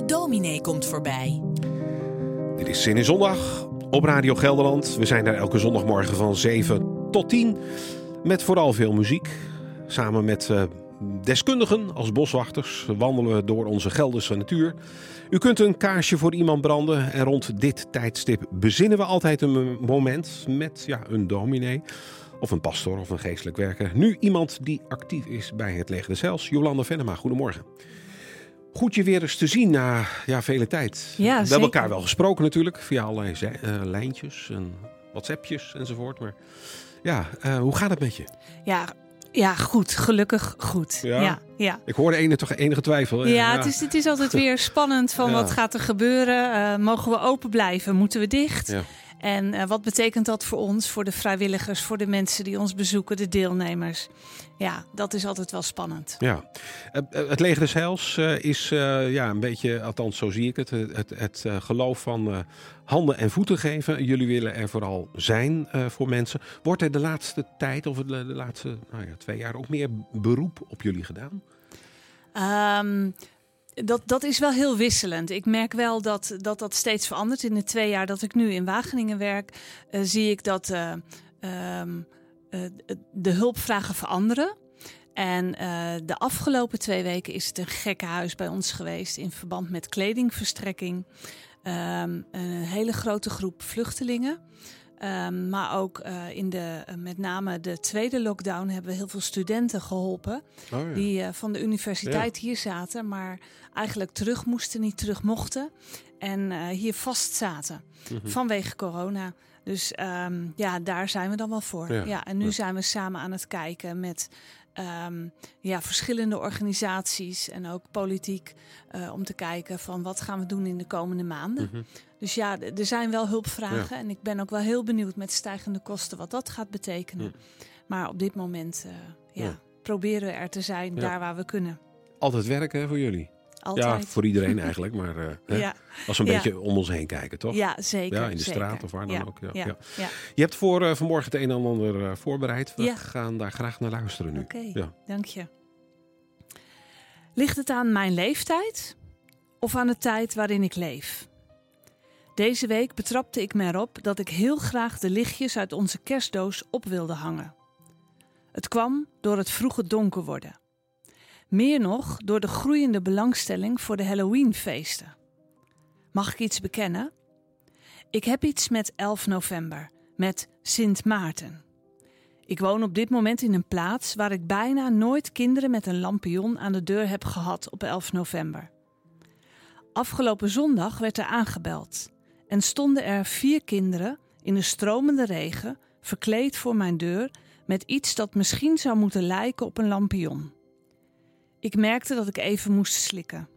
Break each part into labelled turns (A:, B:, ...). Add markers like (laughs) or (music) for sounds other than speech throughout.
A: De dominee komt voorbij.
B: Dit is Zin in Zondag op Radio Gelderland. We zijn daar elke zondagmorgen van 7 tot 10. Met vooral veel muziek. Samen met uh, deskundigen als boswachters wandelen we door onze Gelderse natuur. U kunt een kaarsje voor iemand branden. En rond dit tijdstip bezinnen we altijd een moment met ja, een dominee. Of een pastor of een geestelijk werker. Nu iemand die actief is bij het Leger des Heils. Jolanda Venema, goedemorgen. Goed je weer eens te zien na ja, vele tijd.
C: Ja,
B: we hebben elkaar wel gesproken natuurlijk. Via allerlei eh, lijntjes en whatsappjes enzovoort. Maar ja, eh, hoe gaat het met je?
C: Ja, ja, goed. Gelukkig goed.
B: Ja?
C: Ja, ja.
B: Ik hoorde enige, toch enige twijfel. hè?
C: Ja, Het, is, het is altijd (laughs) weer spannend van
B: Ja.
C: wat gaat er gebeuren. Eh, mogen we open blijven? Moeten we dicht? En eh, wat betekent dat voor ons, voor de vrijwilligers, voor de mensen die ons bezoeken, de deelnemers? Ja, dat is altijd wel spannend.
B: Ja, Eh, eh, het leger des Heils is ja, een beetje, althans zo zie ik het, het, het, geloof van handen en voeten geven. Jullie willen er vooral zijn voor mensen. Wordt er de laatste tijd of de, de laatste nou ja, twee jaar ook meer beroep op jullie gedaan?
C: Ehm, dat, dat is wel heel wisselend. Ik merk wel dat, dat dat steeds verandert. In de twee jaar dat ik nu in Wageningen werk, eh, zie ik dat eh, ehm, eh, de hulpvragen veranderen. En de afgelopen twee weken is het een gekke huis bij ons geweest in verband met kledingverstrekking. Ehm, een hele grote groep vluchtelingen. Ehm, maar ook eh, in de, eh, met name de tweede lockdown hebben we heel veel studenten geholpen
B: Oh, ja.
C: die eh, van de universiteit hier zaten, maar eigenlijk terug moesten, niet terug mochten. En hier vast zaten
B: Mhm.
C: vanwege corona. Dus ehm, ja, daar zijn we dan wel voor.
B: Ja,
C: Ja, en nu zijn we samen aan het kijken met ehm, ja, verschillende organisaties en ook politiek. eh, om te kijken van wat gaan we doen in de komende maanden.
B: Mhm.
C: Dus ja, er zijn wel hulpvragen. En ik ben ook wel heel benieuwd met stijgende kosten wat dat gaat betekenen.
B: Ja.
C: Maar op dit moment eh, ja, proberen we er te zijn daar waar we kunnen.
B: Altijd werken voor jullie.
C: Altijd.
B: Ja, voor iedereen eigenlijk. Maar hè,
C: ja,
B: als we een
C: Ja.
B: beetje om ons heen kijken, toch?
C: ja, zeker.
B: Ja, in de
C: zeker.
B: straat of waar dan ook, ja. Je hebt voor eh, vanmorgen het een en ander eh, voorbereid. We gaan daar graag naar luisteren nu.
C: Oké, dank je. Ligt het aan mijn leeftijd of aan de tijd waarin ik leef? Deze week betrapte ik me erop dat ik heel graag de lichtjes uit onze kerstdoos op wilde hangen. Het kwam door het vroege donker worden. Meer nog door de groeiende belangstelling voor de Halloweenfeesten. Mag ik iets bekennen? Ik heb iets met 11 november, met Sint Maarten. Ik woon op dit moment in een plaats waar ik bijna nooit kinderen met een lampion aan de deur heb gehad op 11 november. Afgelopen zondag werd er aangebeld en stonden er vier kinderen in de stromende regen verkleed voor mijn deur met iets dat misschien zou moeten lijken op een lampion. Ik merkte dat ik even moest slikken.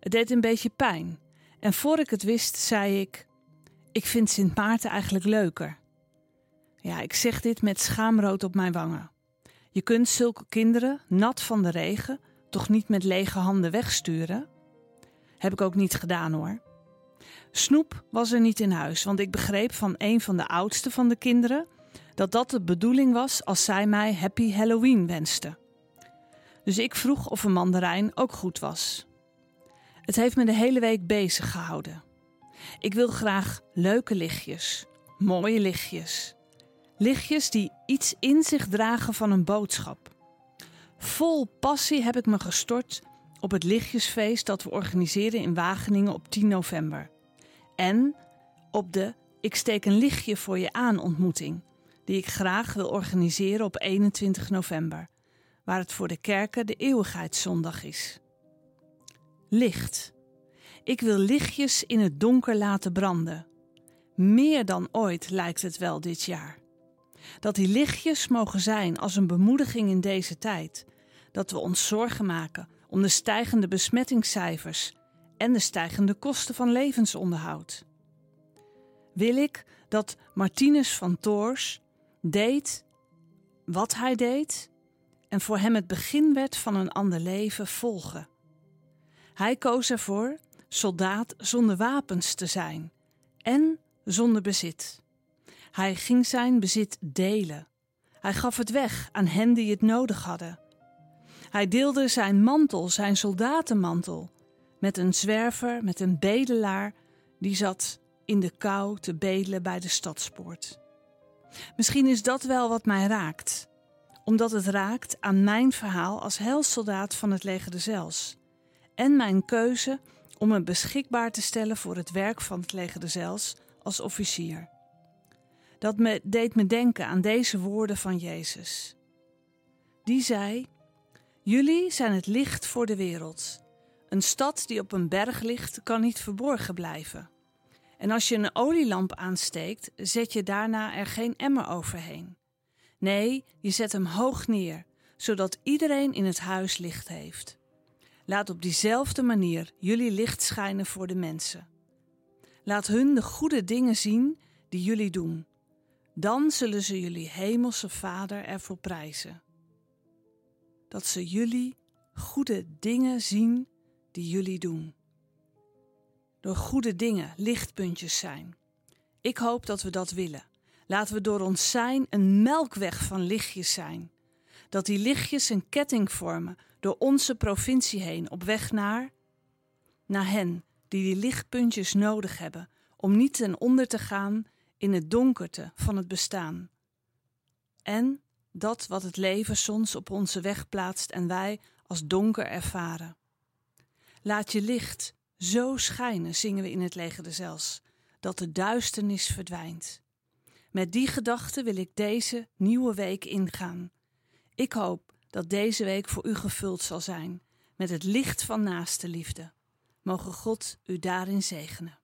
C: Het deed een beetje pijn en voor ik het wist zei ik: Ik vind Sint Maarten eigenlijk leuker. Ja, ik zeg dit met schaamrood op mijn wangen. Je kunt zulke kinderen, nat van de regen, toch niet met lege handen wegsturen? Heb ik ook niet gedaan hoor. Snoep was er niet in huis, want ik begreep van een van de oudste van de kinderen dat dat de bedoeling was als zij mij Happy Halloween wenste. Dus ik vroeg of een mandarijn ook goed was. Het heeft me de hele week bezig gehouden. Ik wil graag leuke lichtjes, mooie lichtjes. Lichtjes die iets in zich dragen van een boodschap. Vol passie heb ik me gestort op het lichtjesfeest dat we organiseren in Wageningen op 10 november. En op de Ik steek een lichtje voor je aan ontmoeting, die ik graag wil organiseren op 21 november, waar het voor de kerken de eeuwigheidszondag is. Licht. Ik wil lichtjes in het donker laten branden. Meer dan ooit lijkt het wel dit jaar. Dat die lichtjes mogen zijn als een bemoediging in deze tijd. Dat we ons zorgen maken om de stijgende besmettingscijfers en de stijgende kosten van levensonderhoud. Wil ik dat Martinus van Toors deed wat hij deed en voor hem het begin werd van een ander leven volgen. Hij koos ervoor soldaat zonder wapens te zijn en zonder bezit. Hij ging zijn bezit delen. Hij gaf het weg aan hen die het nodig hadden. Hij deelde zijn mantel, zijn soldatenmantel, Met een zwerver, met een bedelaar die zat in de kou te bedelen bij de stadspoort. Misschien is dat wel wat mij raakt, omdat het raakt aan mijn verhaal als helsoldaat van het leger de Zels en mijn keuze om me beschikbaar te stellen voor het werk van het leger de Zels als officier. Dat me, deed me denken aan deze woorden van Jezus. Die zei: Jullie zijn het licht voor de wereld. Een stad die op een berg ligt, kan niet verborgen blijven. En als je een olielamp aansteekt, zet je daarna er geen emmer overheen. Nee, je zet hem hoog neer, zodat iedereen in het huis licht heeft. Laat op diezelfde manier jullie licht schijnen voor de mensen. Laat hun de goede dingen zien die jullie doen. Dan zullen ze jullie hemelse Vader ervoor prijzen. Dat ze jullie goede dingen zien die jullie doen. Door goede dingen lichtpuntjes zijn. Ik hoop dat we dat willen. Laten we door ons zijn een melkweg van lichtjes zijn. Dat die lichtjes een ketting vormen door onze provincie heen op weg naar, naar hen die die lichtpuntjes nodig hebben om niet ten onder te gaan in het donkerte van het bestaan. En dat wat het leven soms op onze weg plaatst en wij als donker ervaren. Laat je licht zo schijnen, zingen we in het leger de Zels, dat de duisternis verdwijnt. Met die gedachte wil ik deze nieuwe week ingaan. Ik hoop dat deze week voor u gevuld zal zijn met het licht van naaste liefde. Mogen God u daarin zegenen.